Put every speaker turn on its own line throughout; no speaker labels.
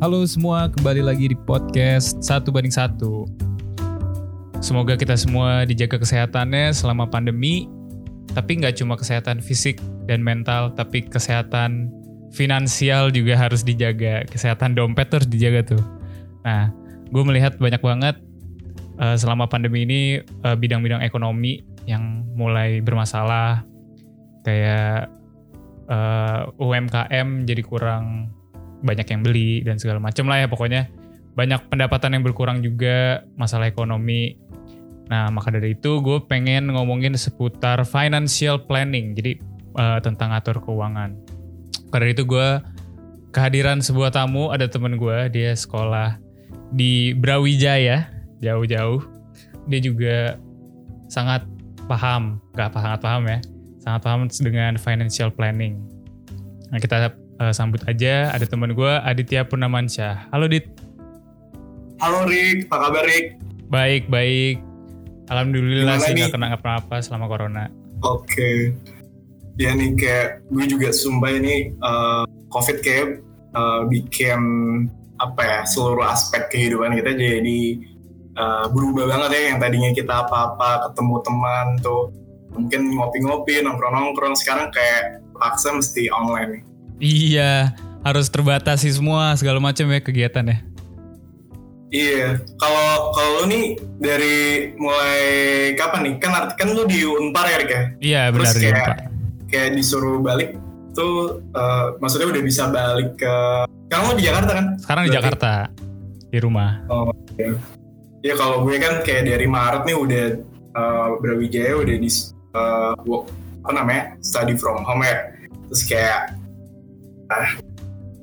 Halo semua, kembali lagi di podcast Satu Banding Satu. Semoga kita semua dijaga kesehatannya selama pandemi, tapi nggak cuma kesehatan fisik dan mental, tapi kesehatan finansial juga harus dijaga. Kesehatan dompet harus dijaga tuh. Nah, gue melihat banyak banget uh, selama pandemi ini uh, bidang-bidang ekonomi yang mulai bermasalah, kayak uh, UMKM jadi kurang banyak yang beli dan segala macam lah ya pokoknya. Banyak pendapatan yang berkurang juga masalah ekonomi. Nah maka dari itu gue pengen ngomongin seputar financial planning jadi uh, tentang atur keuangan. Karena itu gue kehadiran sebuah tamu ada temen gue dia sekolah di Brawijaya jauh-jauh. Dia juga sangat paham gak sangat paham ya sangat paham dengan financial planning. Nah kita uh, sambut aja ada teman gue Aditya Purnamansyah. Halo Dit.
Halo Rik, apa kabar Rik?
Baik, baik. Alhamdulillah Gimana sih nggak kena apa-apa selama corona.
Oke. Okay. Ya nih kayak gue juga sumpah ini uh, COVID kayak uh, bikin apa ya seluruh aspek kehidupan kita jadi uh, berubah banget ya yang tadinya kita apa-apa ketemu teman tuh mungkin ngopi-ngopi nongkrong-nongkrong sekarang kayak paksa mesti online nih.
Iya, harus terbatasi semua segala macam ya kegiatan ya.
Iya, kalau kalau lu nih dari mulai kapan nih? Kan kan lu di Unpar ya, Rik ya?
Iya, benar
Terus kayak, kayak disuruh balik tuh uh, maksudnya udah bisa balik ke Kamu di Jakarta kan?
Sekarang di Jakarta. Di rumah.
Oh, iya. Ya kalau gue kan kayak dari Maret nih udah uh, Brawijaya udah di uh, apa namanya? study from home ya. Terus kayak ah,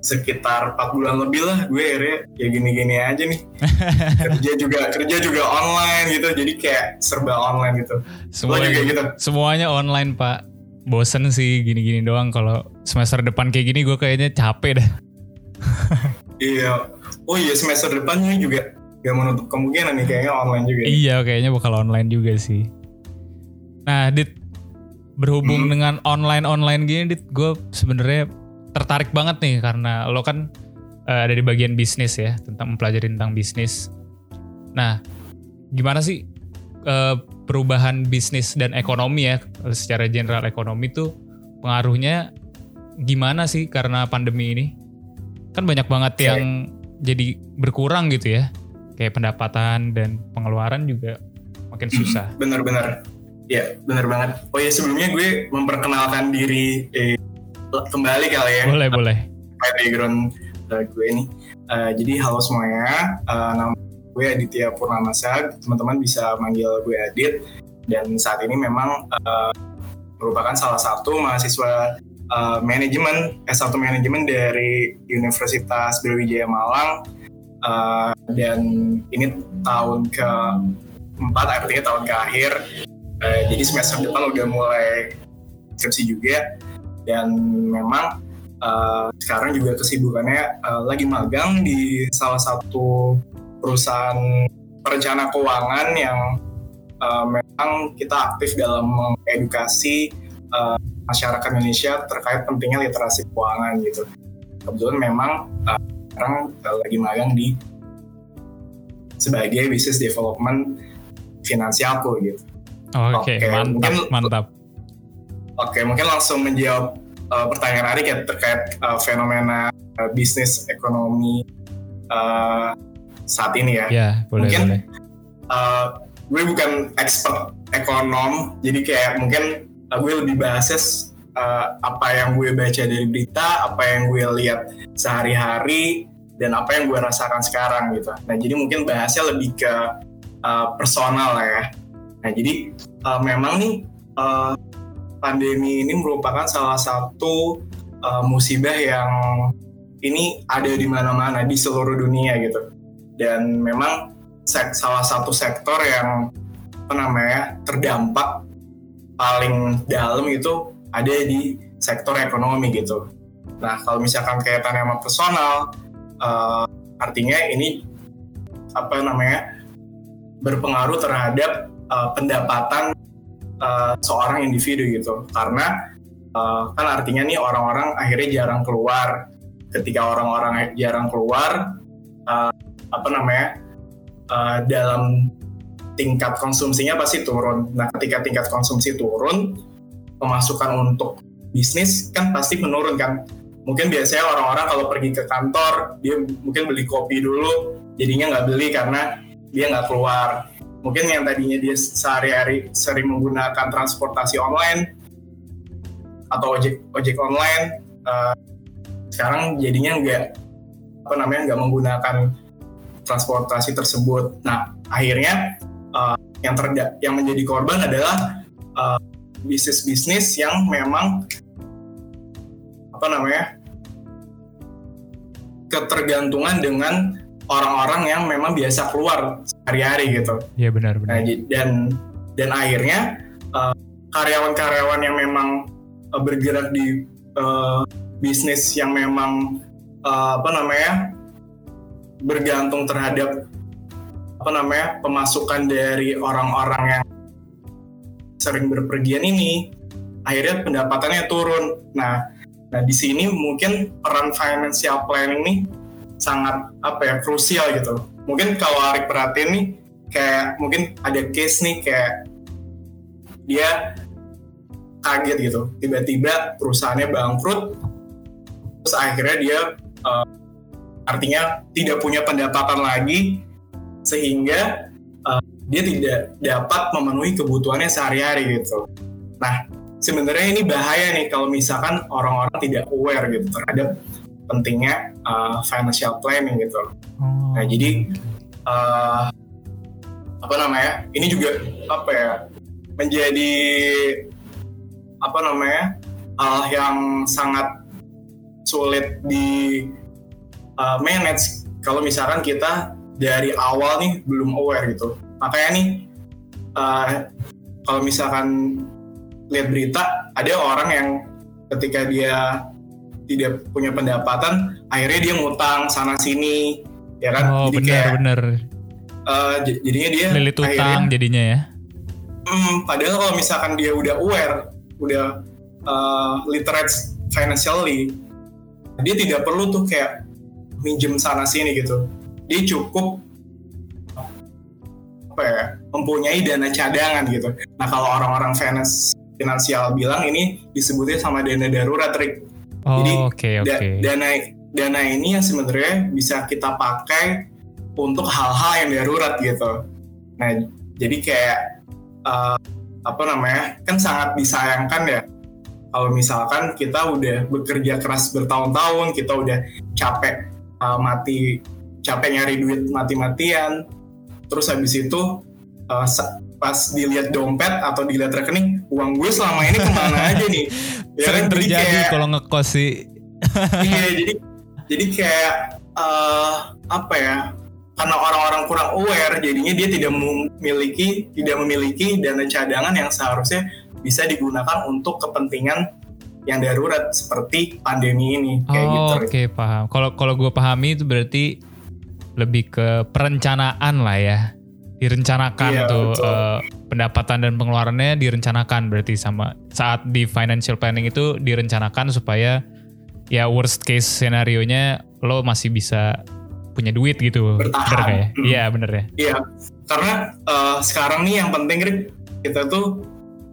sekitar 4 bulan lebih lah. Gue akhirnya ya gini-gini aja nih. Kerja juga kerja juga online gitu. Jadi kayak serba online gitu.
Semuanya juga gitu? semuanya online pak. Bosen sih gini-gini doang. Kalau semester depan kayak gini gue kayaknya capek dah
iya. Oh iya semester depannya juga gak menutup kemungkinan nih. Kayaknya online juga
iya kayaknya bakal online juga sih. Nah dit berhubung hmm. dengan online online gini dit gue sebenarnya tertarik banget nih karena lo kan uh, ada di bagian bisnis ya tentang mempelajari tentang bisnis. Nah, gimana sih uh, perubahan bisnis dan ekonomi ya secara general ekonomi tuh pengaruhnya gimana sih karena pandemi ini? Kan banyak banget okay. yang jadi berkurang gitu ya. Kayak pendapatan dan pengeluaran juga makin susah.
Bener-bener. Ya, bener banget. Oh ya sebelumnya gue memperkenalkan diri eh, kembali kali ya.
Boleh, boleh.
Background uh, gue ini. Uh, jadi halo semuanya, uh, nama gue Aditya Purnamasa, teman-teman bisa manggil gue Adit. Dan saat ini memang uh, merupakan salah satu mahasiswa uh, manajemen S1 manajemen dari Universitas Brawijaya Malang. Uh, dan ini tahun ke empat artinya tahun ke akhir. Uh, jadi semester depan udah mulai skripsi juga dan memang uh, sekarang juga kesibukannya uh, lagi magang di salah satu perusahaan perencana keuangan yang uh, memang kita aktif dalam mengedukasi uh, masyarakat Indonesia terkait pentingnya literasi keuangan gitu. Kebetulan memang uh, sekarang uh, lagi magang di sebagai business development finansialku gitu.
Oke, okay, okay, mantap, mungkin, mantap.
Oke, mungkin langsung menjawab uh, pertanyaan Arik ya terkait uh, fenomena uh, bisnis ekonomi uh, saat ini ya.
Ya, boleh.
Mungkin
boleh.
Uh, gue bukan expert ekonom, jadi kayak mungkin uh, gue lebih bahas uh, apa yang gue baca dari berita, apa yang gue lihat sehari-hari, dan apa yang gue rasakan sekarang gitu. Nah, jadi mungkin bahasnya lebih ke uh, personal lah ya. Nah, jadi uh, memang nih uh, pandemi ini merupakan salah satu uh, musibah yang ini ada di mana-mana di seluruh dunia gitu. Dan memang sek, salah satu sektor yang apa namanya terdampak paling dalam itu ada di sektor ekonomi gitu. Nah kalau misalkan kaitannya sama personal, uh, artinya ini apa namanya berpengaruh terhadap uh, pendapatan uh, seorang individu gitu karena uh, kan artinya nih orang-orang akhirnya jarang keluar ketika orang-orang jarang keluar uh, apa namanya uh, dalam tingkat konsumsinya pasti turun. Nah, ketika tingkat konsumsi turun, pemasukan untuk bisnis kan pasti menurun kan. Mungkin biasanya orang-orang kalau pergi ke kantor, dia mungkin beli kopi dulu, jadinya nggak beli karena dia nggak keluar. Mungkin yang tadinya dia sehari-hari sering menggunakan transportasi online atau ojek ojek online, uh, sekarang jadinya nggak apa namanya nggak menggunakan transportasi tersebut. Nah, akhirnya uh, yang terda yang menjadi korban adalah uh, bisnis-bisnis yang memang apa namanya ketergantungan dengan orang-orang yang memang biasa keluar sehari-hari gitu.
Iya benar benar.
Nah, dan dan akhirnya karyawan-karyawan uh, yang memang uh, bergerak di uh, bisnis yang memang uh, apa namanya bergantung terhadap apa namanya pemasukan dari orang-orang yang sering berpergian ini akhirnya pendapatannya turun. Nah, nah di sini mungkin peran financial planning ini sangat apa ya krusial gitu. Mungkin kalau Arik perhatiin nih kayak mungkin ada case nih kayak dia kaget gitu tiba-tiba perusahaannya bangkrut terus akhirnya dia uh, artinya tidak punya pendapatan lagi sehingga uh, dia tidak dapat memenuhi kebutuhannya sehari-hari gitu. Nah, sebenarnya ini bahaya nih kalau misalkan orang-orang tidak aware gitu terhadap pentingnya uh, financial planning gitu. Oh. Nah, jadi uh, apa namanya? Ini juga apa ya? menjadi apa namanya? hal yang sangat sulit di uh, manage kalau misalkan kita dari awal nih belum aware gitu makanya nih uh, kalau misalkan lihat berita ada orang yang ketika dia tidak punya pendapatan akhirnya dia ngutang sana sini ya kan?
Oh, jadi bener, kayak bener.
Uh, jadinya dia
lilit utang akhirnya, jadinya ya?
Hmm, padahal kalau misalkan dia udah aware udah uh, literate financially dia tidak perlu tuh kayak minjem sana sini gitu. Dia cukup apa ya mempunyai dana cadangan gitu. Nah kalau orang-orang finance finansial bilang ini disebutnya sama dana darurat Rick
oh, jadi okay, okay.
Da dana dana ini yang sebenarnya bisa kita pakai untuk hal-hal yang darurat gitu nah jadi kayak uh, apa namanya kan sangat disayangkan ya kalau misalkan kita udah bekerja keras bertahun-tahun kita udah capek uh, mati capek nyari duit mati-matian terus habis itu uh, pas dilihat dompet atau dilihat rekening uang gue selama ini ke mana aja nih
ya sering kan? terjadi kalau ngekos sih
iya jadi jadi kayak uh, apa ya karena orang-orang kurang aware jadinya dia tidak memiliki tidak memiliki dana cadangan yang seharusnya bisa digunakan untuk kepentingan yang darurat seperti pandemi ini kayak
oh,
gitu.
Oke okay, paham. Kalau kalau gue pahami itu berarti lebih ke perencanaan lah ya, direncanakan iya, tuh uh, pendapatan dan pengeluarannya direncanakan berarti sama saat di financial planning itu direncanakan supaya ya worst case scenario nya lo masih bisa punya duit gitu.
Bertahan. Bener
ya? Iya hmm. bener ya.
Iya, karena uh, sekarang nih yang penting kita tuh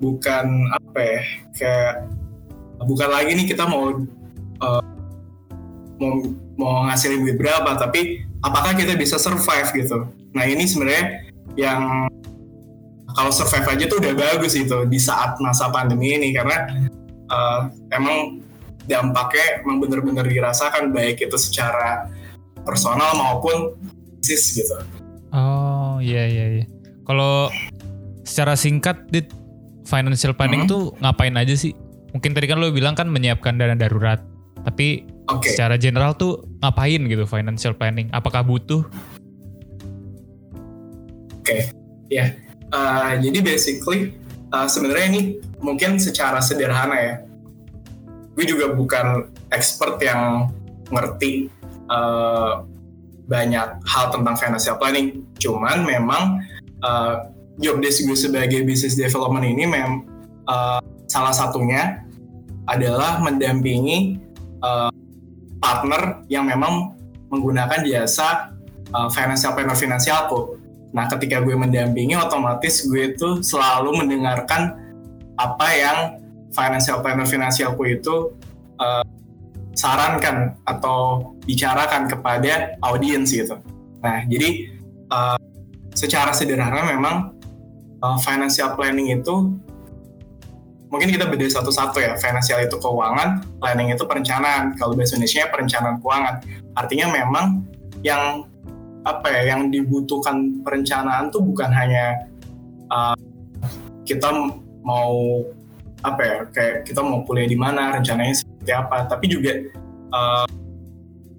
bukan apa ya kayak bukan lagi nih kita mau uh, mau mau ngasilin duit berapa tapi apakah kita bisa survive gitu nah ini sebenarnya yang kalau survive aja tuh udah bagus itu di saat masa pandemi ini karena uh, emang dampaknya emang bener-bener dirasakan baik itu secara personal maupun bisnis gitu.
Oh iya iya iya. Kalau secara singkat dit financial planning hmm. tuh ngapain aja sih? Mungkin tadi kan lo bilang kan menyiapkan dana darurat. Tapi okay. secara general tuh ngapain gitu financial planning? Apakah butuh?
Oke, okay. ya. Yeah. Uh, jadi basically uh, sebenarnya ini mungkin secara sederhana ya. Gue juga bukan expert yang ngerti uh, banyak hal tentang financial planning. Cuman memang uh, job gue sebagai business development ini mem uh, salah satunya adalah mendampingi uh, partner yang memang menggunakan jasa uh, financial planner finansialku. Nah, ketika gue mendampingi, otomatis gue itu selalu mendengarkan apa yang financial planner finansialku itu uh, sarankan atau bicarakan kepada audiens gitu. Nah, jadi uh, secara sederhana memang uh, financial planning itu mungkin kita beda satu-satu ya. Financial itu keuangan, planning itu perencanaan. Kalau bahasa Indonesia perencanaan keuangan. Artinya memang yang apa ya yang dibutuhkan perencanaan tuh bukan hanya uh, kita mau apa ya kayak kita mau kuliah di mana rencananya seperti apa tapi juga uh,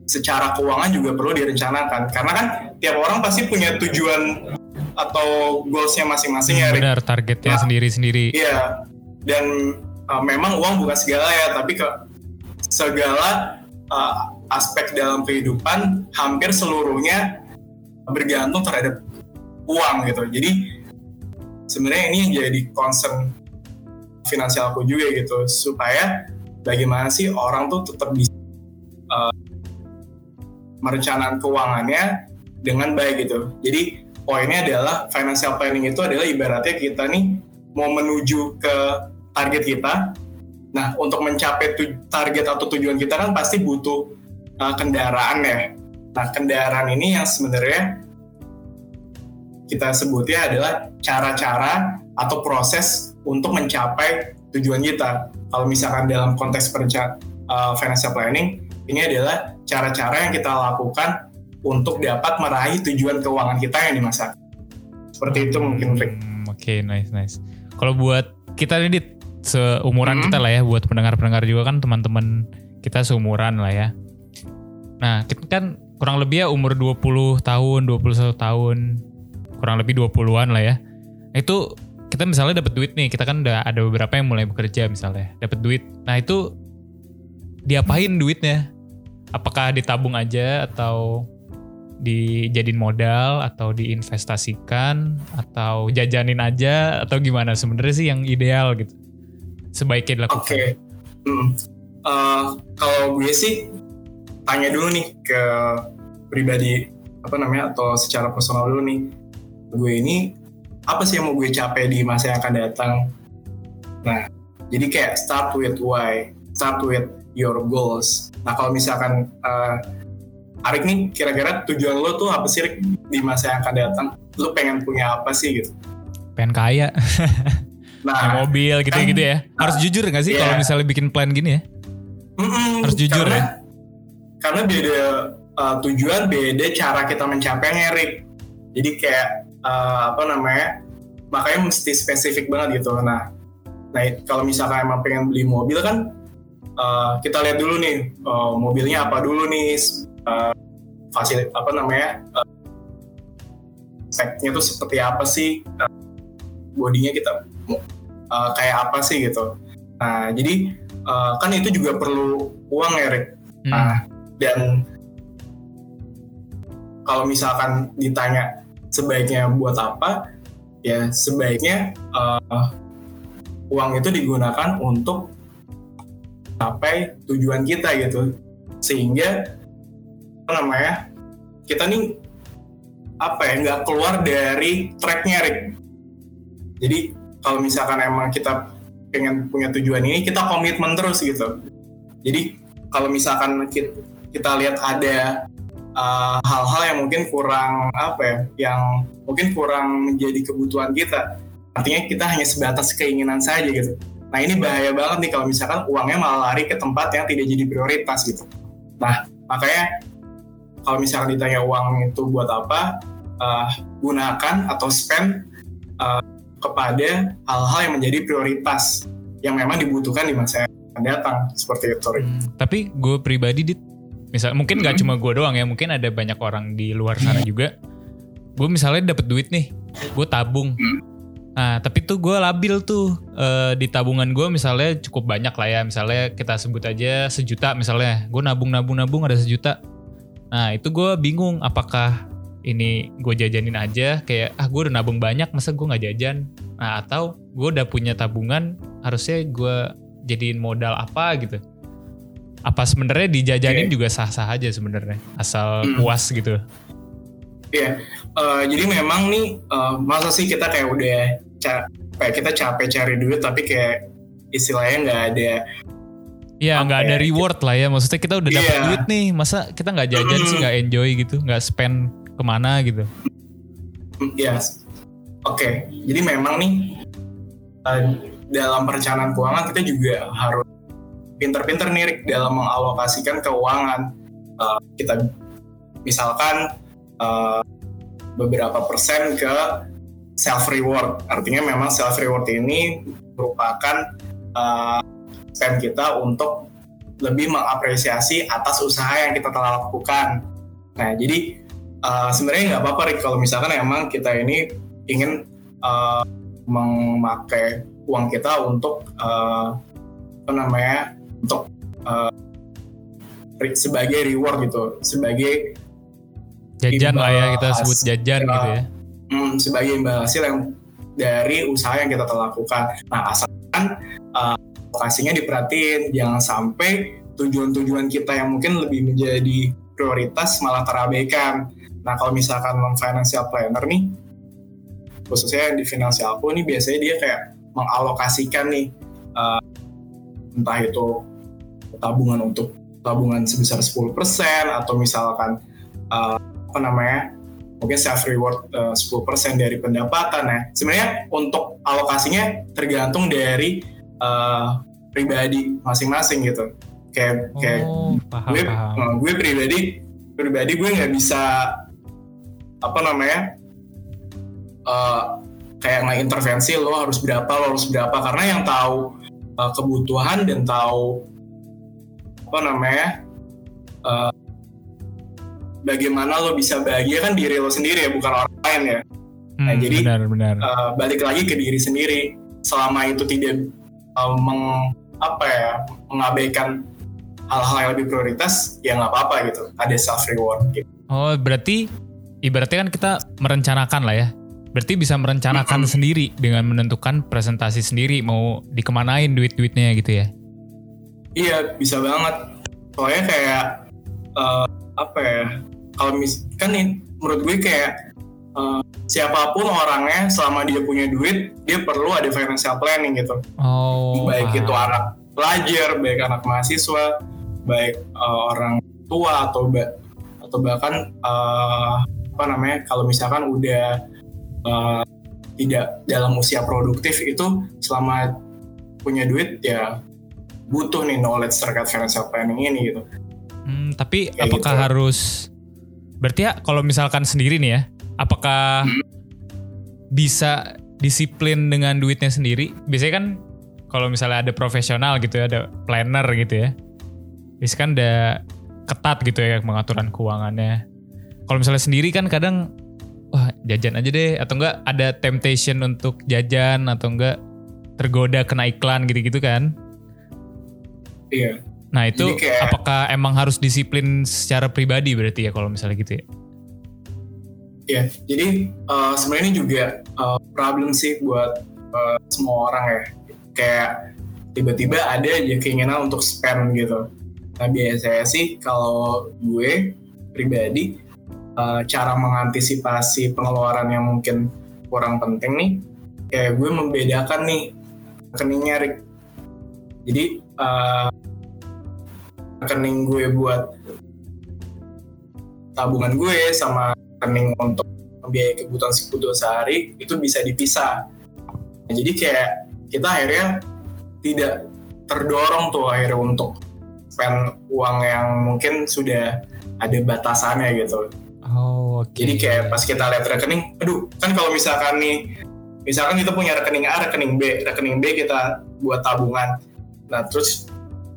secara keuangan juga perlu direncanakan. Karena kan tiap orang pasti punya tujuan atau goalsnya masing-masing ya
benar targetnya sendiri-sendiri.
iya. Dan uh, memang uang bukan segala ya tapi ke segala uh, aspek dalam kehidupan hampir seluruhnya bergantung terhadap uang gitu. Jadi sebenarnya ini yang jadi concern finansialku juga gitu supaya bagaimana sih orang tuh tetap bisa uh, merencanakan keuangannya dengan baik gitu. Jadi poinnya adalah financial planning itu adalah ibaratnya kita nih mau menuju ke target kita. Nah, untuk mencapai target atau tujuan kita kan pasti butuh uh, kendaraan ya. Nah, kendaraan ini yang sebenarnya kita sebutnya adalah cara-cara atau proses untuk mencapai tujuan kita. Kalau misalkan dalam konteks perencanaan uh, financial planning, ini adalah cara-cara yang kita lakukan untuk dapat meraih tujuan keuangan kita yang di masa. Seperti itu mungkin, Rick.
Hmm, Oke, okay, nice, nice. Kalau buat kita ini seumuran hmm. kita lah ya, buat pendengar-pendengar juga kan teman-teman kita seumuran lah ya. Nah, kita kan kurang lebih ya umur 20 tahun, 21 tahun, kurang lebih 20-an lah ya. Itu kita misalnya dapat duit nih, kita kan udah ada beberapa yang mulai bekerja misalnya, dapat duit. Nah, itu diapain duitnya? Apakah ditabung aja atau dijadiin modal atau diinvestasikan atau jajanin aja atau gimana sebenarnya sih yang ideal gitu sebaiknya dilakukan.
Oke, okay. mm, uh, kalau gue sih tanya dulu nih ke pribadi apa namanya atau secara personal dulu nih. Gue ini apa sih yang mau gue capai di masa yang akan datang? Nah jadi kayak start with why start with your goals. Nah kalau misalkan uh, Arik nih kira-kira tujuan lo tuh apa sih Rik, di masa yang akan datang? Lo pengen punya apa sih gitu?
Pengen kaya. Nah mobil gitu-gitu kan, ya. Harus nah, jujur gak sih yeah. kalau misalnya bikin plan gini ya?
Mm -mm,
harus jujur
karena,
ya
karena beda uh, tujuan beda cara kita mencapainya Rick jadi kayak uh, apa namanya makanya mesti spesifik banget gitu. Nah nah kalau misalkan emang pengen beli mobil kan uh, kita lihat dulu nih uh, mobilnya apa dulu nih uh, fasil apa namanya uh, speknya tuh seperti apa sih uh, bodinya kita uh, kayak apa sih gitu. Nah jadi uh, kan itu juga perlu uang ya Rick hmm. Dan kalau misalkan ditanya sebaiknya buat apa ya sebaiknya uh, uang itu digunakan untuk sampai tujuan kita gitu. Sehingga apa namanya kita nih apa ya nggak keluar dari tracknya Rick. Jadi kalau misalkan emang kita pengen punya tujuan ini kita komitmen terus gitu. Jadi kalau misalkan kita, kita lihat ada uh, hal-hal uh, yang mungkin kurang apa ya, yang mungkin kurang menjadi kebutuhan kita. Artinya kita hanya sebatas keinginan saja gitu. Nah ini bahaya banget nih kalau misalkan uangnya malah lari ke tempat yang tidak jadi prioritas gitu. Nah makanya kalau misalkan ditanya uang itu buat apa, uh, gunakan atau spend uh, kepada hal-hal yang menjadi prioritas yang memang dibutuhkan di masa yang akan datang seperti itu. Hmm,
tapi gue pribadi dit misal mungkin nggak hmm. cuma gue doang ya mungkin ada banyak orang di luar sana hmm. juga. Gue misalnya dapet duit nih gue tabung. Hmm. nah tapi tuh gue labil tuh e, di tabungan gue misalnya cukup banyak lah ya. Misalnya kita sebut aja sejuta misalnya. Gue nabung nabung nabung ada sejuta. Nah itu gue bingung apakah ini gue jajanin aja kayak ah gue udah nabung banyak masa gue nggak jajan? Nah atau gue udah punya tabungan harusnya gue jadiin modal apa gitu apa sebenarnya dijajanin
Oke.
juga sah-sah aja sebenarnya asal
Hmm.
puas gitu
Iya, eh, jadi memang nih eh, masa sih kita kayak udah ca- kayak kita capek cari duit tapi kayak istilahnya nggak ada
ya
Apa
nggak ada
ya,
reward lah ya maksudnya kita udah dapat
Iya.
duit nih masa kita nggak jajan sih
Mm.
nggak enjoy gitu nggak spend ke mana gitu
Hmm, Ya, oke. Jadi memang nih eh, dalam perencanaan keuangan kita juga harus pinter-pinter nih dalam mengalokasikan keuangan. Eh, kita misalkan eh, beberapa persen ke self reward. Artinya memang self reward ini merupakan spend kita untuk lebih mengapresiasi atas usaha yang kita telah lakukan. Nah, jadi uh, sebenarnya nggak apa-apa kalau misalkan emang kita ini ingin uh, memakai uang kita untuk uh, apa namanya untuk uh, re- sebagai reward gitu sebagai
jajan lah ya kita sebut jajan gitu ya
mm, sebagai imbal hasil yang dari usaha yang kita telah lakukan. Nah asalkan uh, lokasinya diperhatiin jangan sampai tujuan-tujuan kita yang mungkin lebih menjadi prioritas malah terabaikan. Nah kalau misalkan non financial planner nih khususnya di finansialku nih biasanya dia kayak mengalokasikan nih uh, entah itu tabungan untuk tabungan sebesar 10% atau misalkan uh, apa namanya mungkin self reward uh, 10% dari pendapatan ya. Sebenarnya untuk alokasinya tergantung dari uh, pribadi masing-masing gitu. Kayak kayak
oh paham
gue
paham.
uh, gue pribadi pribadi gue nggak bisa apa namanya uh, kayak nggak intervensi lo harus berapa lo harus berapa. Karena yang tahu uh, kebutuhan dan tahu apa namanya uh, bagaimana lo bisa bahagia kan diri lo sendiri ya bukan orang lain ya.
Hmm,
jadi,
benar benar.
Uh, balik lagi ke diri sendiri. Selama itu tidak uh, meng apa ya mengabaikan hal-hal yang lebih prioritas ya nggak apa-apa gitu. Ada self reward gitu.
Oh berarti ibaratnya kan kita merencanakan lah ya. Berarti bisa merencanakan
Mm-mm.
sendiri dengan menentukan presentasi sendiri mau dikemanain duit-duitnya gitu ya
iya bisa banget. Soalnya kayak uh, apa ya kalau mis kan nih menurut gue kayak uh, siapa pun orangnya selama dia punya duit dia perlu ada financial planning gitu.
Oh
baik itu anak pelajar, baik anak mahasiswa, baik uh, orang tua atau ba- atau bahkan uh, apa namanya kalau misalkan udah uh, tidak dalam usia produktif itu selama punya duit ya butuh nih knowledge terkait financial planning ini gitu.
Hmm, tapi
Kayak
apakah
gitu.
harus berarti ya kalau misalkan sendiri nih ya, apakah
Hmm.
bisa disiplin dengan duitnya sendiri? Biasanya kan kalau misalnya ada profesional gitu ya, ada planner gitu ya. Biasanya kan ada ketat gitu ya pengaturan keuangannya. Kalau misalnya sendiri kan kadang wah jajan aja deh atau enggak ada temptation untuk jajan atau enggak tergoda kena iklan gitu-gitu kan.
Iya.
Nah itu
Jadi kayak-
apakah emang harus disiplin secara pribadi berarti ya kalau misalnya gitu ya?
Ya, jadi uh, sebenarnya ini juga uh, problem sih buat uh, semua orang ya. Kayak tiba-tiba ada aja keinginan untuk spend gitu. Nah biasanya sih kalau gue pribadi uh, cara mengantisipasi pengeluaran yang mungkin kurang penting nih, kayak gue membedakan nih rekeningnya Rick. Jadi uh, rekening gue buat tabungan gue sama rekening untuk membiayai kebutuhan kebutuhan sehari itu bisa dipisah. Nah, jadi kayak kita akhirnya tidak terdorong tuh akhirnya untuk spend uang yang mungkin sudah ada batasannya gitu.
Oh oke.
Jadi kayak pas kita lihat rekening, aduh kan kalau misalkan nih, misalkan kita punya rekening A, rekening B, rekening B kita buat tabungan. Nah terus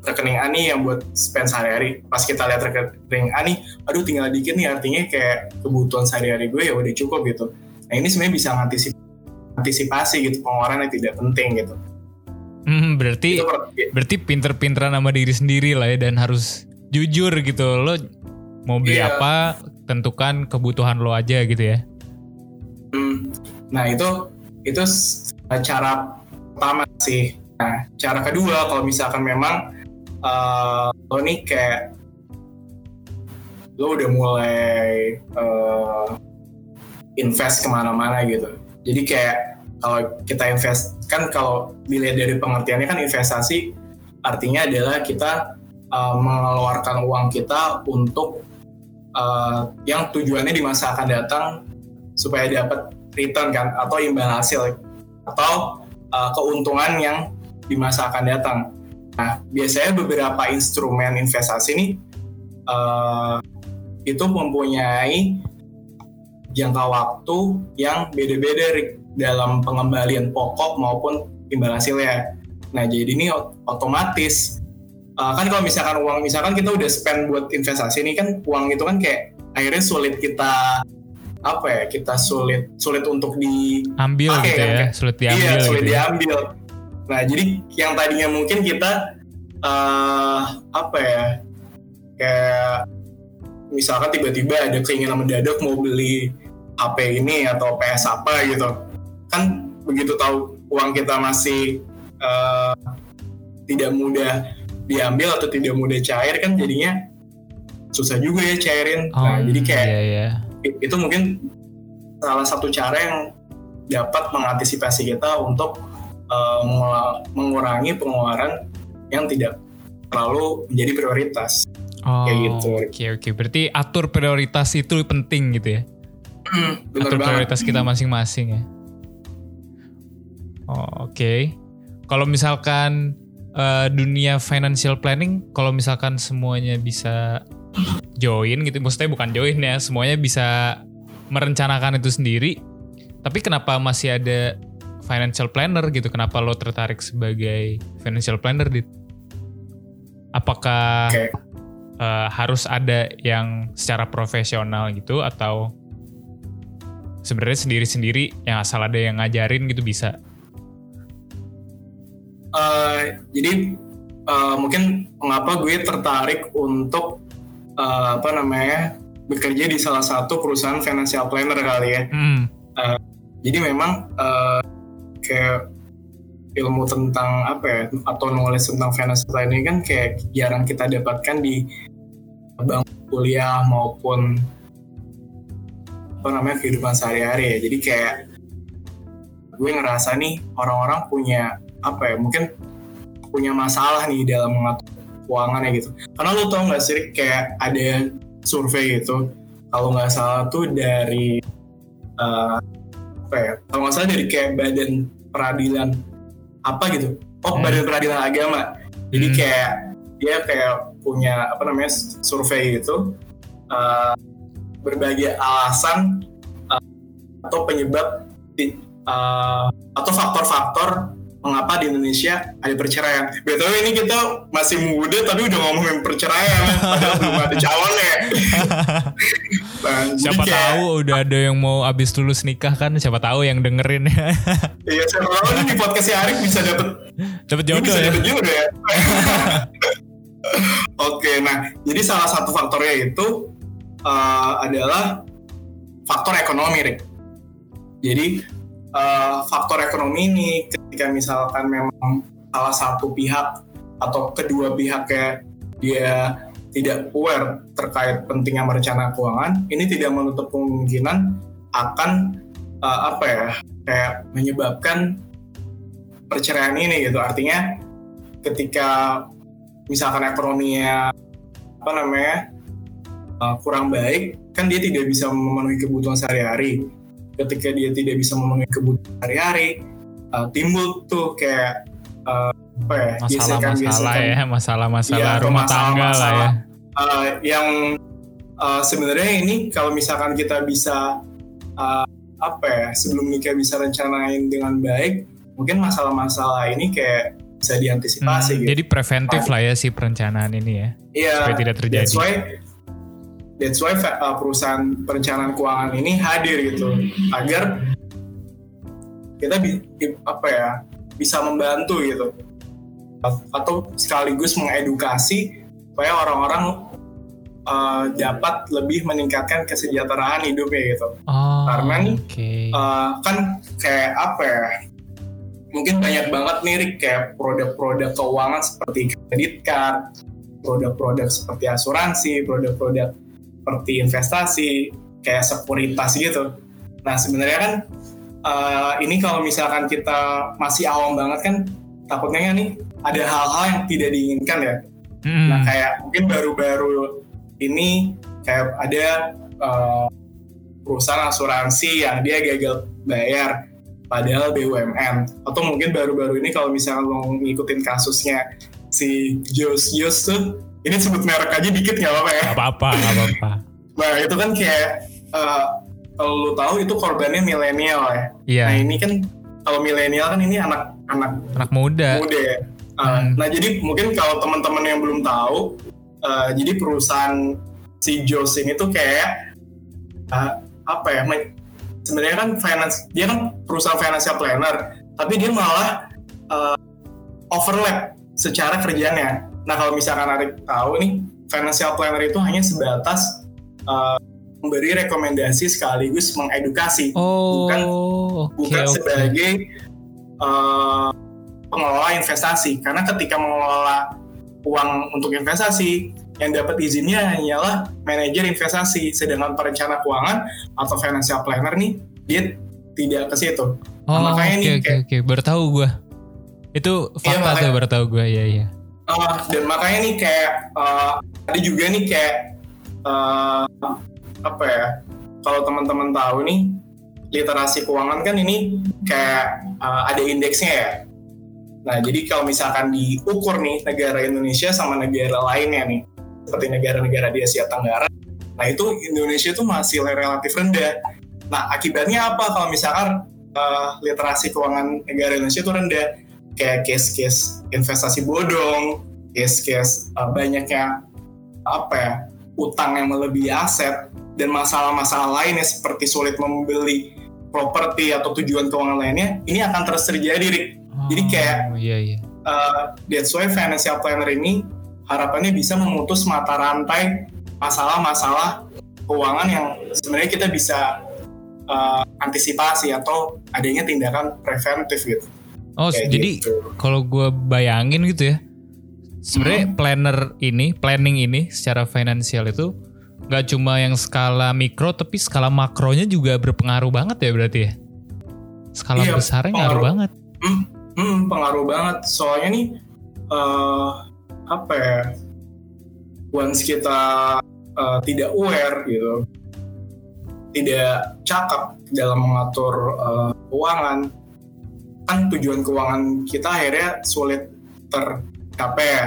rekening A nih yang buat spend sehari-hari. Pas kita lihat rekening A nih, aduh tinggal dikit nih artinya kayak kebutuhan sehari-hari gue ya udah cukup gitu. Nah ini sebenarnya bisa antisipasi, antisipasi gitu pengeluaran yang tidak penting gitu.
Hmm, berarti
Itu per-
berarti pinter-pinteran sama diri sendiri lah ya dan harus jujur gitu. Lo mau beli
Iya.
apa, tentukan kebutuhan lo aja gitu ya.
Hmm, Nah itu itu cara pertama sih. Nah cara kedua kalau misalkan memang uh, lo nih kayak lo udah mulai uh, invest ke mana-mana gitu. Jadi kayak kalau kita invest kan kalau dilihat dari pengertiannya kan investasi artinya adalah kita uh, mengeluarkan uang kita untuk uh, yang tujuannya di masa akan datang supaya dapat return kan atau imbal hasil atau uh, keuntungan yang di masa akan datang. Nah, biasanya beberapa instrumen investasi ini uh, itu mempunyai jangka waktu yang beda-beda dalam pengembalian pokok maupun imbal hasilnya. Nah, jadi ini otomatis uh, kan kalau misalkan uang misalkan kita udah spend buat investasi ini kan uang itu kan kayak akhirnya sulit kita apa ya kita sulit sulit untuk
diambil gitu kan, ya sulit diambil
iya sulit
gitu
ya. Nah jadi yang tadinya mungkin kita uh, apa ya kayak misalkan tiba-tiba ada keinginan mendadak mau beli HP ini atau PS apa gitu kan begitu tahu uang kita masih uh, tidak mudah diambil atau tidak mudah cair kan jadinya susah juga ya cairin.
Oh, nah, jadi kayak iya, iya.
itu mungkin salah satu cara yang dapat mengantisipasi kita untuk uh, mengurangi pengeluaran yang tidak terlalu menjadi prioritas.
Oh, kayak gitu. Oke okay, oke. Okay. Berarti atur prioritas itu penting gitu ya.
Hmm,
atur banget. prioritas kita masing-masing ya. Oh, oke. Okay. Kalau misalkan uh, dunia financial planning kalau misalkan semuanya bisa join gitu maksudnya bukan join ya semuanya bisa merencanakan itu sendiri tapi kenapa masih ada financial planner gitu kenapa lo tertarik sebagai financial planner dit apakah okay. uh, harus ada yang secara profesional gitu atau sebenarnya sendiri-sendiri yang asal ada yang ngajarin gitu bisa
uh, jadi uh, mungkin mengapa gue tertarik untuk uh, apa namanya bekerja di salah satu perusahaan financial planner kali ya.
Mm.
Uh, jadi memang uh, kayak ilmu tentang apa ya atau nulis tentang financial planning kan kayak jarang kita dapatkan di bank kuliah maupun apa namanya kehidupan sehari-hari ya. Jadi kayak gue ngerasa nih orang-orang punya apa ya mungkin punya masalah nih dalam mengatur keuangannya gitu karena lu tau gak sih kayak ada survei gitu kalau nggak salah tuh dari uh, apa ya kalau nggak salah dari kayak badan peradilan apa gitu oh hmm. badan peradilan agama jadi hmm. kayak dia kayak punya apa namanya survei gitu uh, berbagai alasan uh, atau penyebab uh, atau faktor-faktor mengapa di Indonesia ada perceraian. Betul ini kita masih muda tapi udah ngomongin perceraian, padahal belum ada calon ya.
nah, siapa kayak, tahu udah ada yang mau abis lulus nikah kan, siapa tahu yang dengerin ya.
iya, siapa tahu nih di podcast Arif bisa dapet
dapet jodoh bisa
ya. Dapet jodoh ya. Oke, nah jadi salah satu faktornya itu uh, adalah faktor ekonomi, Rick. Jadi uh, faktor ekonomi ini ketika misalkan memang salah satu pihak atau kedua pihak kayak dia tidak aware terkait pentingnya merencana keuangan, ini tidak menutup kemungkinan akan uh, apa ya kayak menyebabkan perceraian ini gitu. Artinya ketika misalkan ekonominya apa namanya uh, kurang baik, kan dia tidak bisa memenuhi kebutuhan sehari-hari ketika dia tidak bisa memenuhi kebutuhan sehari-hari uh, timbul tuh kayak uh, apa ya
masalah-masalah ya masalah-masalah ya, rumah masalah, tangga masalah, lah ya
uh, yang uh, sebenarnya ini kalau misalkan kita bisa uh, apa ya sebelum nikah bisa rencanain dengan baik mungkin masalah-masalah ini kayak bisa diantisipasi hmm,
gitu. Jadi preventif lah ya si perencanaan ini ya.
Iya.
Supaya tidak terjadi.
That's why that's why uh, perusahaan perencanaan keuangan ini hadir gitu agar kita bi apa ya bisa membantu gitu. Atau sekaligus mengedukasi supaya orang-orang uh, dapat lebih meningkatkan kesejahteraan hidupnya gitu.
Oh,
karena nih
okay.
uh, kan kayak apa ya mungkin banyak banget nih Rick, kayak produk-produk keuangan seperti credit card, produk-produk seperti asuransi, produk-produk seperti investasi, kayak sekuritas gitu. Nah sebenarnya kan uh, ini kalau misalkan kita masih awam banget kan takutnya kan nih ada hal-hal yang tidak diinginkan ya. Mm. Nah kayak mungkin baru-baru ini kayak ada uh, perusahaan asuransi yang dia gagal bayar padahal BUMN atau mungkin baru-baru ini kalau misalnya lo ngikutin kasusnya si Jos Jos tuh ini sebut merek aja dikit nggak apa-apa ya.
Nggak apa-apa nggak apa-apa.
Nah itu kan kayak uh, kalau lo tahu itu korbannya milenial ya.
Iya.
nah ini kan kalau milenial kan ini anak anak
anak muda.
muda ya. Uh, hmm. nah jadi mungkin kalau teman-teman yang belum tahu uh, jadi perusahaan si Jos ini tuh kayak uh, apa ya sebenarnya kan finance dia kan perusahaan financial planner tapi dia malah uh, overlap secara kerjanya nah kalau misalkan Arik tahu nih financial planner itu hanya sebatas uh, memberi rekomendasi sekaligus mengedukasi.
Oh,
bukan
okay,
bukan okay. sebagai uh, pengelola investasi. Karena ketika mengelola uang untuk investasi yang dapat izinnya hanyalah manajer investasi. Sedangkan perencana keuangan atau financial planner nih dia tidak ke situ.
Nah, oh, makanya okay, nih oke okay, oke. Okay. baru tahu gue itu fakta iya, makanya, tuh baru tahu gue ya ya
uh, dan makanya nih kayak uh, ada juga nih kayak uh, apa ya kalau teman-teman tahu nih literasi keuangan kan ini kayak uh, ada indeksnya ya Nah, jadi kalau misalkan diukur nih negara Indonesia sama negara lainnya nih, seperti negara-negara di Asia Tenggara, nah itu Indonesia itu masih relatif rendah. Nah, akibatnya apa kalau misalkan uh, literasi keuangan negara Indonesia itu rendah? Kayak case-case investasi bodong, case-case uh, banyaknya apa ya utang yang melebihi aset dan masalah-masalah lainnya seperti sulit membeli properti atau tujuan keuangan lainnya ini akan terus terjadi Rick jadi kayak
oh, iya, iya.
Uh, that's why financial planner ini harapannya bisa memutus mata rantai masalah-masalah keuangan yang sebenarnya kita bisa uh, antisipasi atau adanya tindakan preventif gitu.
Oh, kayak jadi gitu. kalau gue bayangin gitu ya, sebenarnya hmm. planner ini, planning ini secara finansial itu nggak cuma yang skala mikro, tapi skala makronya juga berpengaruh banget ya berarti ya. Skala iya, besarnya ngaruh banget.
Hmm, Hmm, pengaruh banget. Soalnya nih uh, apa ya? Once kita uh, tidak aware gitu, tidak cakap dalam mengatur uh, keuangan, kan tujuan keuangan kita akhirnya sulit tercapai ya.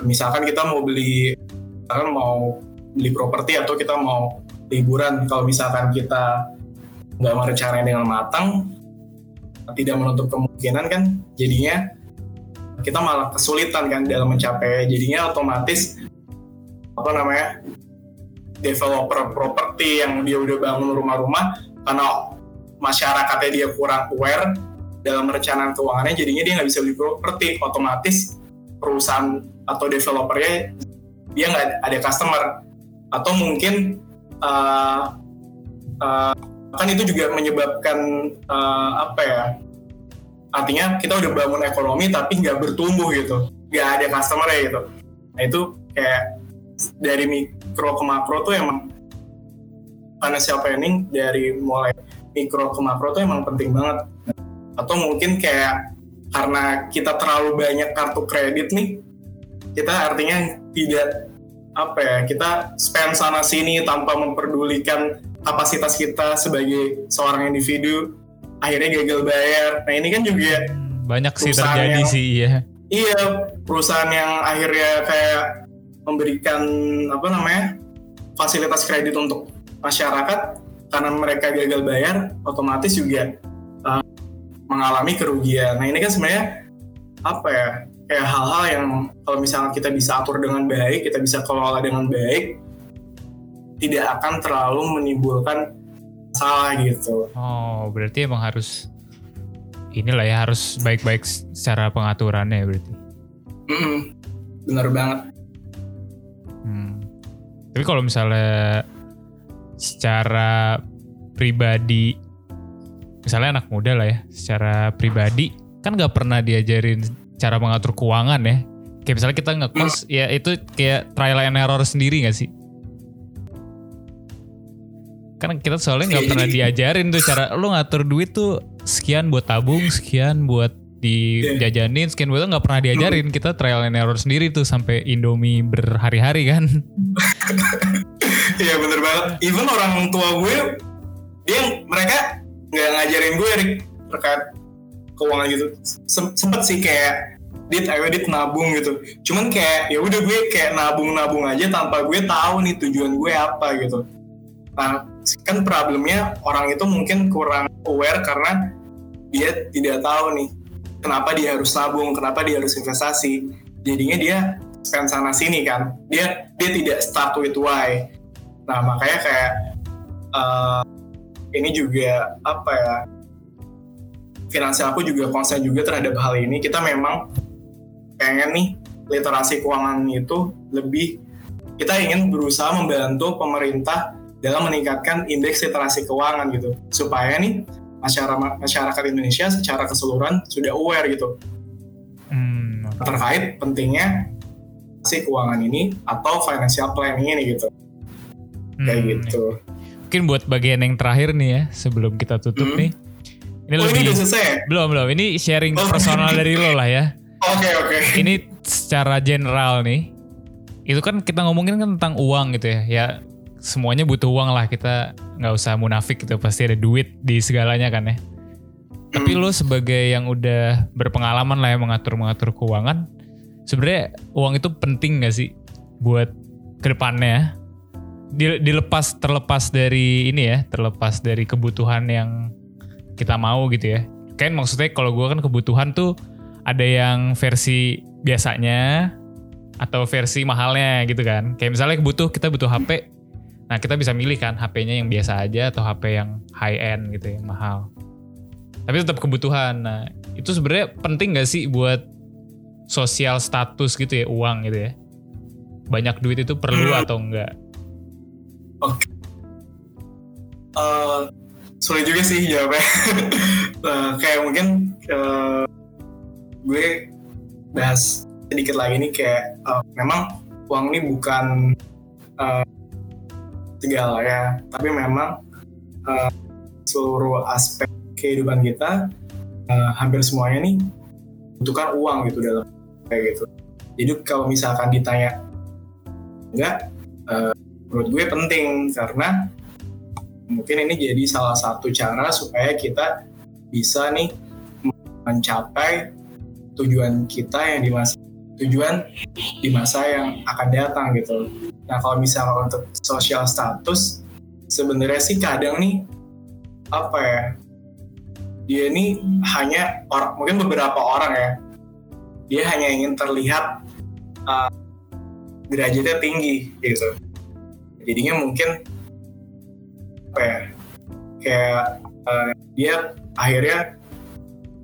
Misalkan kita mau beli, misalkan mau beli properti atau kita mau liburan, kalau misalkan kita nggak merencanain dengan matang, tidak menutup kemungkinan kan jadinya kita malah kesulitan kan dalam mencapai jadinya otomatis apa namanya developer properti yang dia udah bangun rumah-rumah karena masyarakatnya dia kurang aware dalam perencanaan keuangannya jadinya dia nggak bisa beli properti otomatis perusahaan atau developernya dia nggak ada customer. Atau mungkin uh, uh, kan itu juga menyebabkan uh, apa ya artinya kita udah bangun ekonomi tapi nggak bertumbuh gitu nggak ada customer ya gitu. Nah itu kayak dari mikro ke makro tuh emang financial planning dari mulai mikro ke makro tuh emang penting banget atau mungkin kayak karena kita terlalu banyak kartu kredit nih kita artinya tidak apa ya kita spend sana sini tanpa memperdulikan kapasitas kita sebagai seorang individu akhirnya gagal bayar. Nah ini kan juga
banyak sih terjadi yang, sih ya.
Iya perusahaan yang akhirnya kayak memberikan apa namanya fasilitas kredit untuk masyarakat karena mereka gagal bayar otomatis juga mengalami kerugian. Nah ini kan sebenarnya apa ya kayak hal-hal yang kalau misalnya kita bisa atur dengan baik, kita bisa kelola dengan baik, tidak akan terlalu menimbulkan salah gitu.
Oh, berarti emang harus inilah ya harus baik-baik secara pengaturannya ya berarti.
Mm -mm, bener banget.
Hmm. Tapi kalau misalnya secara pribadi misalnya anak muda lah ya, secara pribadi kan nggak pernah diajarin cara mengatur keuangan ya. Kayak misalnya kita ngekos, ya itu kayak trial and error sendiri gak sih? Kan kita soalnya nggak
Iya,
pernah
jadi-
diajarin tuh cara lu ngatur duit tuh sekian buat tabung, sekian buat dijajanin, sekian buat nggak pernah diajarin. Kita trial and error sendiri tuh sampai Indomie berhari-hari kan.
Iya bener banget. Even orang tua gue, dia mereka nggak ngajarin gue Rick, terkait keuangan gitu. Sem- sempet sih kayak dit ayo dit nabung gitu. Cuman kayak ya udah gue kayak nabung-nabung aja tanpa gue tahu nih tujuan gue apa gitu. Nah kan problemnya orang itu mungkin kurang aware karena dia tidak tahu nih kenapa dia harus nabung, kenapa dia harus investasi. Jadinya dia spend sana sini kan. Dia dia tidak start with why. Nah makanya kayak eh, ini juga apa ya finansial aku juga konsen juga terhadap hal ini. Kita memang pengen nih literasi keuangan itu lebih kita ingin berusaha membantu pemerintah dalam meningkatkan indeks literasi keuangan gitu supaya nih masyarakat masyarakat Indonesia secara keseluruhan sudah aware gitu
Hmm,
terkait pentingnya si keuangan ini atau financial planning ini gitu kayak
hmm.
gitu.
Mungkin buat bagian yang terakhir nih ya, sebelum kita tutup
Hmm.
nih. Ini
Oh ini
lebih
udah selesai ya?
belum belum. Ini sharing
Oh.
personal dari lo lah ya.
Oke oke.
Ini secara general nih. Itu kan kita ngomongin kan tentang uang gitu ya. Ya semuanya butuh uang lah. Kita nggak usah munafik gitu. Pasti ada duit di segalanya kan ya. Tapi
Hmm.
lo sebagai yang udah berpengalaman lah ya mengatur-mengatur keuangan, sebenarnya uang itu penting gak sih buat ke depannya? Di- Dilepas terlepas dari ini ya, terlepas dari kebutuhan yang kita mau gitu ya. Kan maksudnya kalau gue kan kebutuhan tuh ada yang versi biasanya atau versi mahalnya gitu kan. Kayak misalnya butuh kita butuh HP, nah kita bisa milih kan HP-nya yang biasa aja atau HP yang high end gitu yang mahal tapi tetap kebutuhan. Nah, itu sebenarnya penting gak sih buat sosial status gitu ya, uang gitu ya? Banyak duit itu perlu
Hmm.
atau enggak?
Eh, sulit juga sih jawabnya. Eh, kayak mungkin eh, gue bahas sedikit lagi nih kayak eh, memang uang ini bukan eh, segala ya, tapi memang eh, seluruh aspek kehidupan kita eh, hampir semuanya nih butuhkan uang gitu dalam kayak gitu. Jadi kalau misalkan ditanya enggak, eh, menurut gue penting karena mungkin ini jadi salah satu cara supaya kita bisa nih mencapai tujuan kita yang di masa tujuan di masa yang akan datang gitu. Nah kalau misalnya untuk social status sebenarnya sih kadang nih apa ya dia ini hanya orang mungkin beberapa orang ya dia hanya ingin terlihat uh, derajatnya tinggi gitu jadinya mungkin apa ya kayak uh, dia akhirnya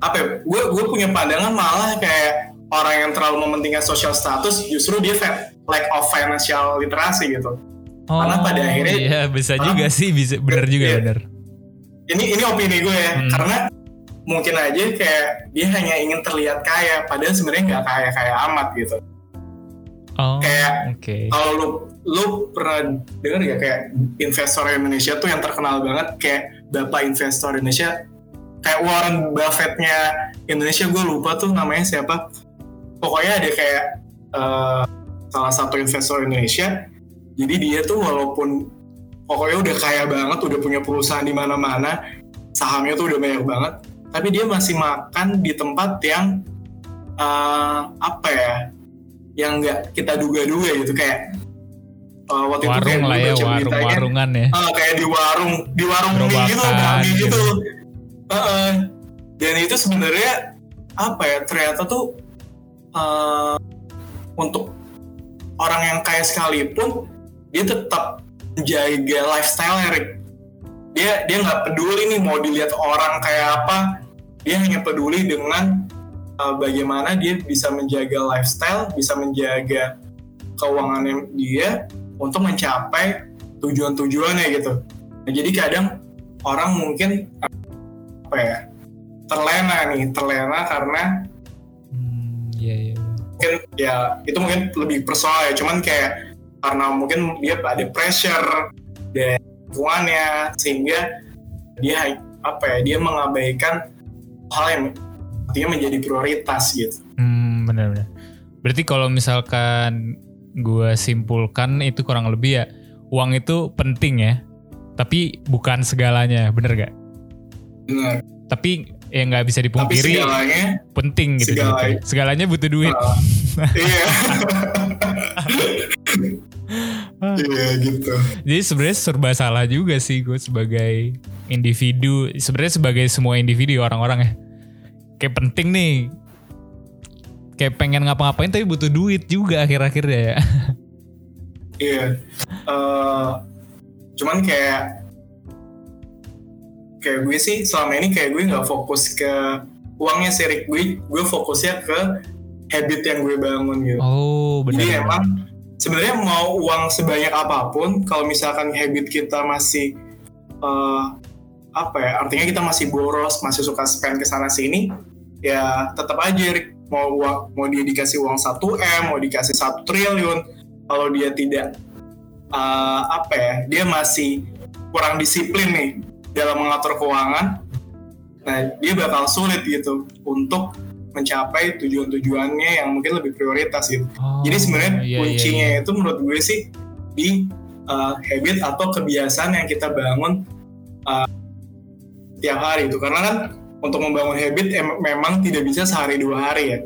apa ya gue gue punya pandangan malah kayak orang yang terlalu mementingkan social status justru dia lack of financial literasi gitu Karena pada akhirnya-
iya bisa juga sih, bisa bener juga
Iya.
bener.
ini ini opini gue ya
Hmm.
karena mungkin aja kayak dia hanya ingin terlihat kaya padahal sebenarnya nggak kaya kaya amat gitu
Oh,
Kayak-
oke.
kalau lu lu pernah dengar gak kayak investor Indonesia tuh yang terkenal banget kayak bapak investor Indonesia? Kayak Warren Buffett-nya Indonesia gue lupa tuh namanya siapa. Pokoknya ada kayak eh, salah satu investor Indonesia. Jadi dia tuh walaupun pokoknya udah kaya banget udah punya perusahaan di mana-mana sahamnya tuh udah banyak banget tapi dia masih makan di tempat yang eh, apa ya yang nggak kita duga-duga gitu. Kayak eh, waktu itu kayak
Warung lah ya,
baca beritanya,
warung-warungan ya.
ah, kayak di warung di warung mie gitu bakmi
gitu.
gitu Heeh. dan itu sebenarnya apa ya ternyata tuh eh, untuk orang yang kaya sekalipun dia tetap menjaga lifestyle Rick dia dia nggak peduli nih mau dilihat orang kayak apa dia hanya peduli dengan uh, bagaimana dia bisa menjaga lifestyle bisa menjaga keuangannya dia untuk mencapai tujuan-tujuannya gitu nah, jadi kadang orang mungkin apa ya terlena nih terlena karena
Hmm, iya iya.
mungkin ya itu mungkin lebih personal ya cuman kayak karena mungkin dia ada pressure dari lingkungannya sehingga dia apa ya dia mengabaikan hal yang artinya menjadi prioritas gitu
Hmm, benar-benar. Berarti kalau misalkan gue simpulkan itu kurang lebih ya uang itu penting ya, tapi bukan segalanya, bener gak?
benar
Tapi ya nggak bisa
tapi
dipungkiri
segalanya
penting gitu.
Segala-
gitu. Segalanya butuh duit.
uh, iya iya gitu
Jadi sebenarnya serba salah juga sih gue sebagai individu, sebenarnya sebagai semua individu orang-orang ya. Kayak penting nih, kayak pengen ngapa-ngapain tapi butuh duit juga akhir-akhirnya ya.
iya Eh, cuman kayak kayak gue sih selama ini kayak gue nggak fokus ke uangnya sih Rick. gue gue fokusnya ke habit yang gue bangun gitu
Oh benar.
Jadi emang sebenarnya mau uang sebanyak apa pun, kalau misalkan habit kita masih eh, apa ya, artinya kita masih boros, masih suka spend ke sana sini, ya tetap aja Rick. Mau uang, mau dia dikasih uang 1 m, mau dikasih satu triliun, kalau dia tidak eh, apa ya, dia masih kurang disiplin nih dalam mengatur keuangan, nah dia bakal sulit gitu untuk mencapai tujuan-tujuannya yang mungkin lebih prioritas gitu.
Oh,
Jadi sebenarnya
iya, iya,
kuncinya
iya.
itu menurut gue sih di uh, habit atau kebiasaan yang kita bangun uh, tiap hari itu. Karena kan untuk membangun habit em- memang tidak bisa sehari dua hari ya.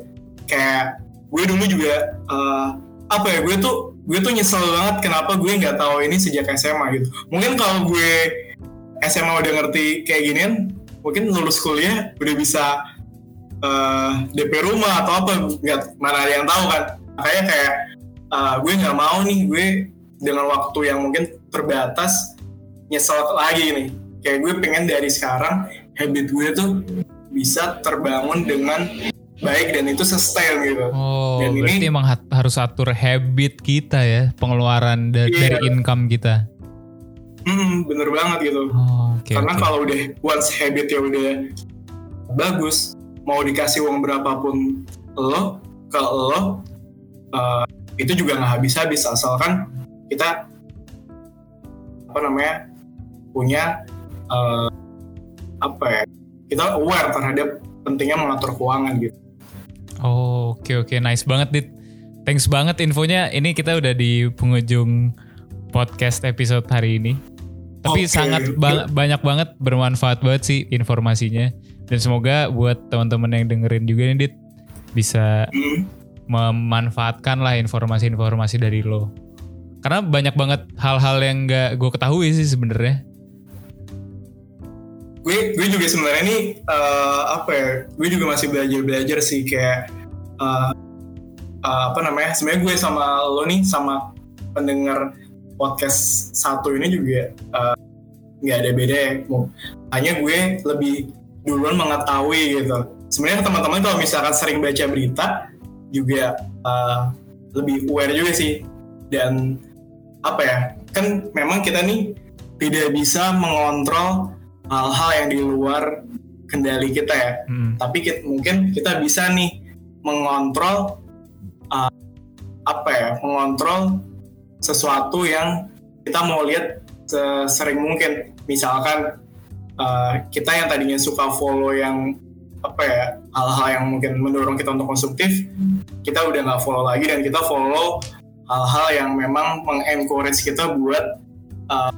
Kayak gue dulu juga uh, apa ya gue tuh gue tuh nyesel banget kenapa gue nggak tahu ini sejak SMA gitu. Mungkin kalau gue SMA udah ngerti kayak ginian, mungkin lulus kuliah udah bisa eh, DP rumah atau apa nggak mana ada yang tahu kan makanya kayak eh, gue nggak mau nih gue dengan waktu yang mungkin terbatas nyesel lagi nih kayak gue pengen dari sekarang habit gue tuh bisa terbangun dengan baik dan itu sustain gitu
Oh,
Dan ini-
berarti emang hat- harus atur habit kita ya, pengeluaran da-
Iya.
dari income kita.
Hmm, bener banget gitu
Oh, oke.
karena
oke.
kalau udah once habit ya udah bagus mau dikasih uang berapapun lo ke lo eh, itu juga nggak habis-habis asalkan kita apa namanya punya eh, apa ya kita aware terhadap pentingnya mengatur keuangan gitu
Oh, oke oke, nice banget dit. Thanks banget infonya. Ini kita udah di penghujung podcast episode hari ini. Tapi
Oke.
sangat ba- banyak banget bermanfaat banget sih informasinya. Dan semoga buat teman-teman yang dengerin juga nih dit bisa
Hmm,
memanfaatkan lah informasi-informasi dari lo. Karena banyak banget hal-hal yang gak gue ketahui sih sebenarnya.
Gue gue juga sebenarnya nih eh, apa ya gue juga masih belajar belajar sih kayak eh, eh, apa namanya sebenarnya gue sama lo nih sama pendengar podcast satu ini juga nggak ada beda ya hanya gue lebih duluan mengetahui gitu. Sebenarnya teman-teman kalau misalkan sering baca berita juga eh, lebih aware juga sih. Dan apa ya kan memang kita nih tidak bisa mengontrol hal-hal yang di luar kendali kita ya
Hmm.
tapi kit- mungkin kita bisa nih mengontrol uh, apa ya mengontrol sesuatu yang kita mau lihat sering mungkin misalkan uh, kita yang tadinya suka follow yang apa ya hal-hal yang mungkin mendorong kita untuk konsumtif kita udah nggak follow lagi dan kita follow hal-hal yang memang mengencourage kita buat uh,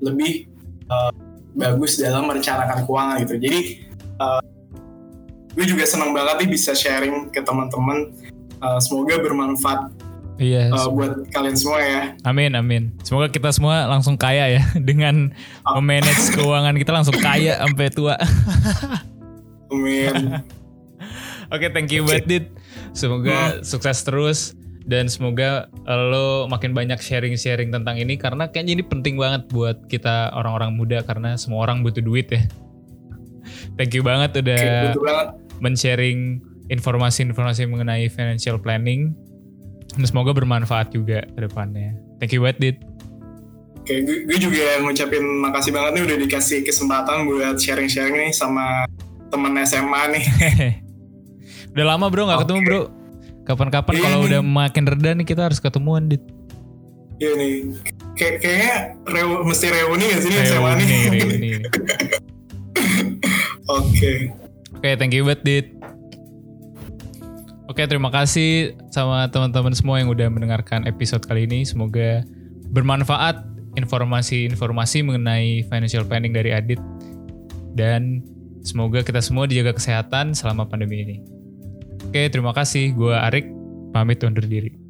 lebih uh, bagus dalam merencanakan keuangan gitu jadi uh, gue juga senang banget nih bisa sharing ke teman-teman Uh, semoga bermanfaat
Iya.
uh, buat kalian semua ya
Amin amin. Semoga kita semua langsung kaya ya dengan memanage keuangan kita langsung kaya sampai tua.
amin
Oke, thank you banget Dit. Semoga sukses terus dan semoga lo makin banyak sharing-sharing tentang ini karena kayaknya ini penting banget buat kita orang-orang muda karena semua orang butuh duit ya. Thank you banget udah
banget
men-sharing informasi-informasi mengenai financial planning. Dan semoga bermanfaat juga ke depannya. Thank you banget Dit.
Oke, gue, gue juga ngucapin makasih banget nih udah dikasih kesempatan buat sharing-sharing nih sama temen SMA nih.
udah lama bro nggak
Oke.
ketemu bro. Kapan-kapan kalau udah makin reda nih kita harus ketemuan dit.
Iya nih, kayak kayaknya reu- mesti reuni gak sih nih SMA nih?
Reuni, reuni.
Oke,
Oke, thank you banget dit. Oke, terima kasih sama teman-teman semua yang udah mendengarkan episode kali ini. Semoga bermanfaat informasi-informasi mengenai financial planning dari Adit. Dan semoga kita semua dijaga kesehatan selama pandemi ini. Oke, terima kasih. Gua Arik, pamit undur diri.